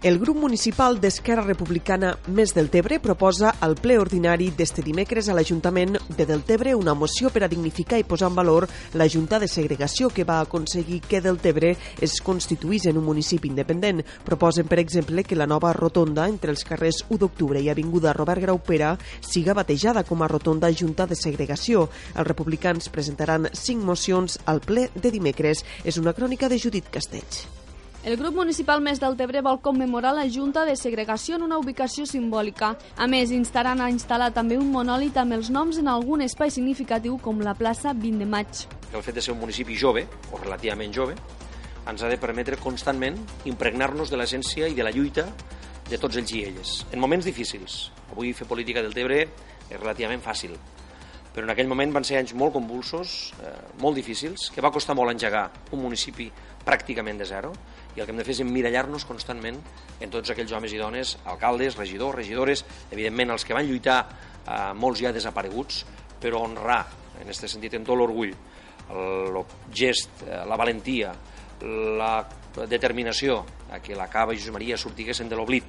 El grup municipal d'Esquerra Republicana Més Deltebre proposa al ple ordinari d'este dimecres a l'Ajuntament de Deltebre una moció per a dignificar i posar en valor la Junta de Segregació que va aconseguir que Deltebre es constituís en un municipi independent. Proposen, per exemple, que la nova rotonda entre els carrers 1 d'octubre i Avinguda Robert Graupera siga batejada com a rotonda Junta de Segregació. Els republicans presentaran cinc mocions al ple de dimecres. És una crònica de Judit Castells. El grup municipal Més d'Altebre vol commemorar la Junta de Segregació en una ubicació simbòlica. A més, instaran a instal·lar també un monòlit amb els noms en algun espai significatiu com la plaça 20 de maig. El fet de ser un municipi jove, o relativament jove, ens ha de permetre constantment impregnar-nos de l'essència i de la lluita de tots ells i elles. En moments difícils. Avui fer política del Tebre és relativament fàcil, però en aquell moment van ser anys molt convulsos, eh, molt difícils, que va costar molt engegar un municipi pràcticament de zero, i el que hem de fer és emmirallar-nos constantment en tots aquells homes i dones, alcaldes, regidors, regidores, evidentment els que van lluitar, eh, molts ja desapareguts, però honrar, en aquest sentit, en tot l'orgull, el gest, eh, la valentia, la determinació a que la Cava i Josep Maria sortiguessin de l'oblit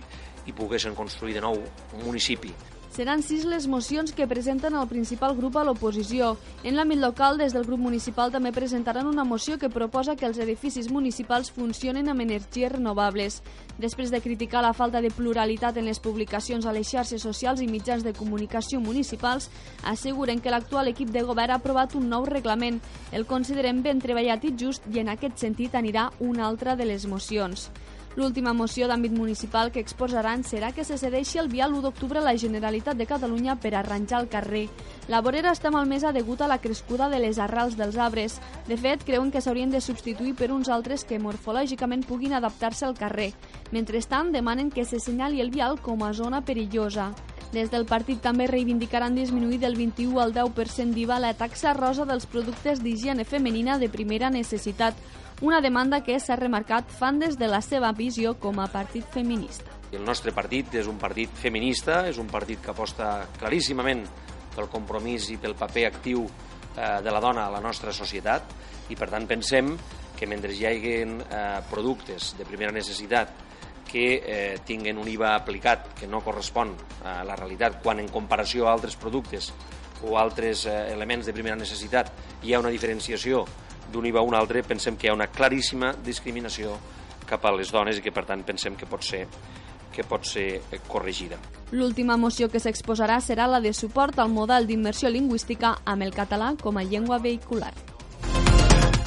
i poguessin construir de nou un municipi Seran sis les mocions que presenten el principal grup a l'oposició. En l'àmbit local, des del grup municipal també presentaran una moció que proposa que els edificis municipals funcionen amb energies renovables. Després de criticar la falta de pluralitat en les publicacions a les xarxes socials i mitjans de comunicació municipals, asseguren que l'actual equip de govern ha aprovat un nou reglament. El considerem ben treballat i just i en aquest sentit anirà una altra de les mocions. L'última moció d'àmbit municipal que exposaran serà que se cedeixi el vial 1 d'octubre a la Generalitat de Catalunya per arranjar el carrer. La vorera està malmesa degut a la crescuda de les arrels dels arbres. De fet, creuen que s'haurien de substituir per uns altres que morfològicament puguin adaptar-se al carrer. Mentrestant, demanen que se senyali el vial com a zona perillosa. Des del partit també reivindicaran disminuir del 21 al 10% d'IVA la taxa rosa dels productes d'higiene femenina de primera necessitat, una demanda que s'ha remarcat fan des de la seva visió com a partit feminista. El nostre partit és un partit feminista, és un partit que aposta claríssimament pel compromís i pel paper actiu eh, de la dona a la nostra societat i per tant pensem que mentre hi hagi eh, productes de primera necessitat que eh, tinguen un IVA aplicat que no correspon a la realitat quan en comparació a altres productes o altres eh, elements de primera necessitat hi ha una diferenciació d'un IVA a un altre, pensem que hi ha una claríssima discriminació cap a les dones i que per tant pensem que pot ser que pot ser eh, corregida. L'última moció que s'exposarà serà la de suport al model d'immersió lingüística amb el català com a llengua vehicular.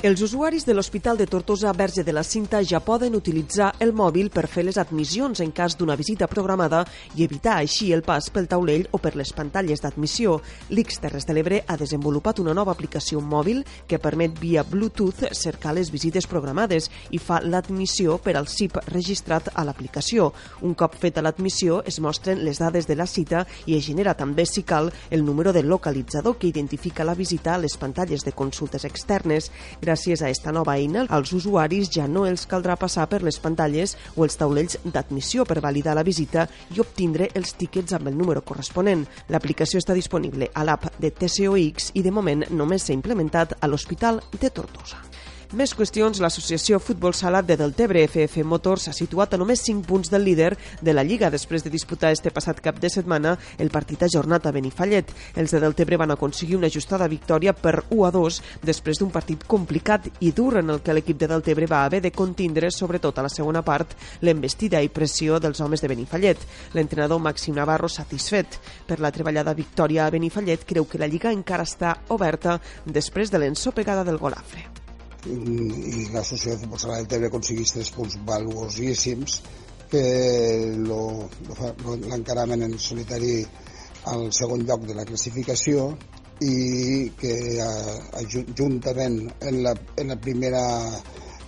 Els usuaris de l'Hospital de Tortosa Verge de la Cinta ja poden utilitzar el mòbil per fer les admissions en cas d'una visita programada i evitar així el pas pel taulell o per les pantalles d'admissió. L'X Terres de l'Ebre ha desenvolupat una nova aplicació mòbil que permet via Bluetooth cercar les visites programades i fa l'admissió per al CIP registrat a l'aplicació. Un cop feta l'admissió, es mostren les dades de la cita i es genera també, si cal, el número de localitzador que identifica la visita a les pantalles de consultes externes. Gràcies Gràcies a esta nova eina, als usuaris ja no els caldrà passar per les pantalles o els taulells d'admissió per validar la visita i obtindre els tíquets amb el número corresponent. L'aplicació està disponible a l'app de TCOX i de moment només s'ha implementat a l'Hospital de Tortosa. Més qüestions, l'associació Futbol Salat de Deltebre FF Motors s'ha situat a només 5 punts del líder de la Lliga després de disputar este passat cap de setmana el partit ajornat a Benifallet. Els de Deltebre van aconseguir una ajustada victòria per 1 a 2 després d'un partit complicat i dur en el que l'equip de Deltebre va haver de contindre, sobretot a la segona part, l'embestida i pressió dels homes de Benifallet. L'entrenador Màxim Navarro, satisfet per la treballada victòria a Benifallet, creu que la Lliga encara està oberta després de l'ensopegada del Golafre i l'associació de futbol del Tebre aconseguís tres punts valuosíssims que l'encarament en solitari al segon lloc de la classificació i que eh, juntament en la, en la primera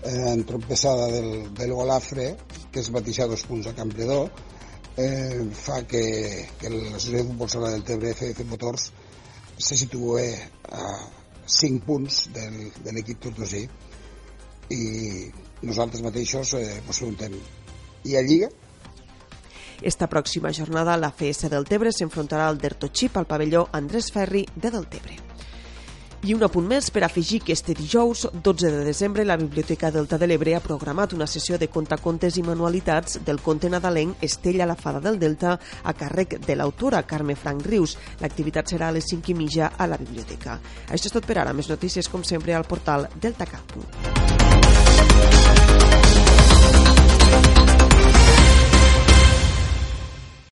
eh, entrompessada del, del Golafre, que es batixar dos punts a Campredó, eh, fa que, que l'Associació de Futbol del Tebre FF Motors se situa a 5 punts del, de l'equip tortosí i nosaltres mateixos eh, ens preguntem i a Lliga? Esta pròxima jornada la FS del Tebre s'enfrontarà al Dertochip al pavelló Andrés Ferri de Deltebre. I un apunt més per afegir que este dijous, 12 de desembre, la Biblioteca Delta de l'Ebre ha programat una sessió de contacontes i manualitats del conte nadalenc Estella la fada del Delta a càrrec de l'autora Carme Frank Rius. L'activitat serà a les 5 i mitja a la biblioteca. Això és tot per ara. Més notícies, com sempre, al portal deltacat.cat.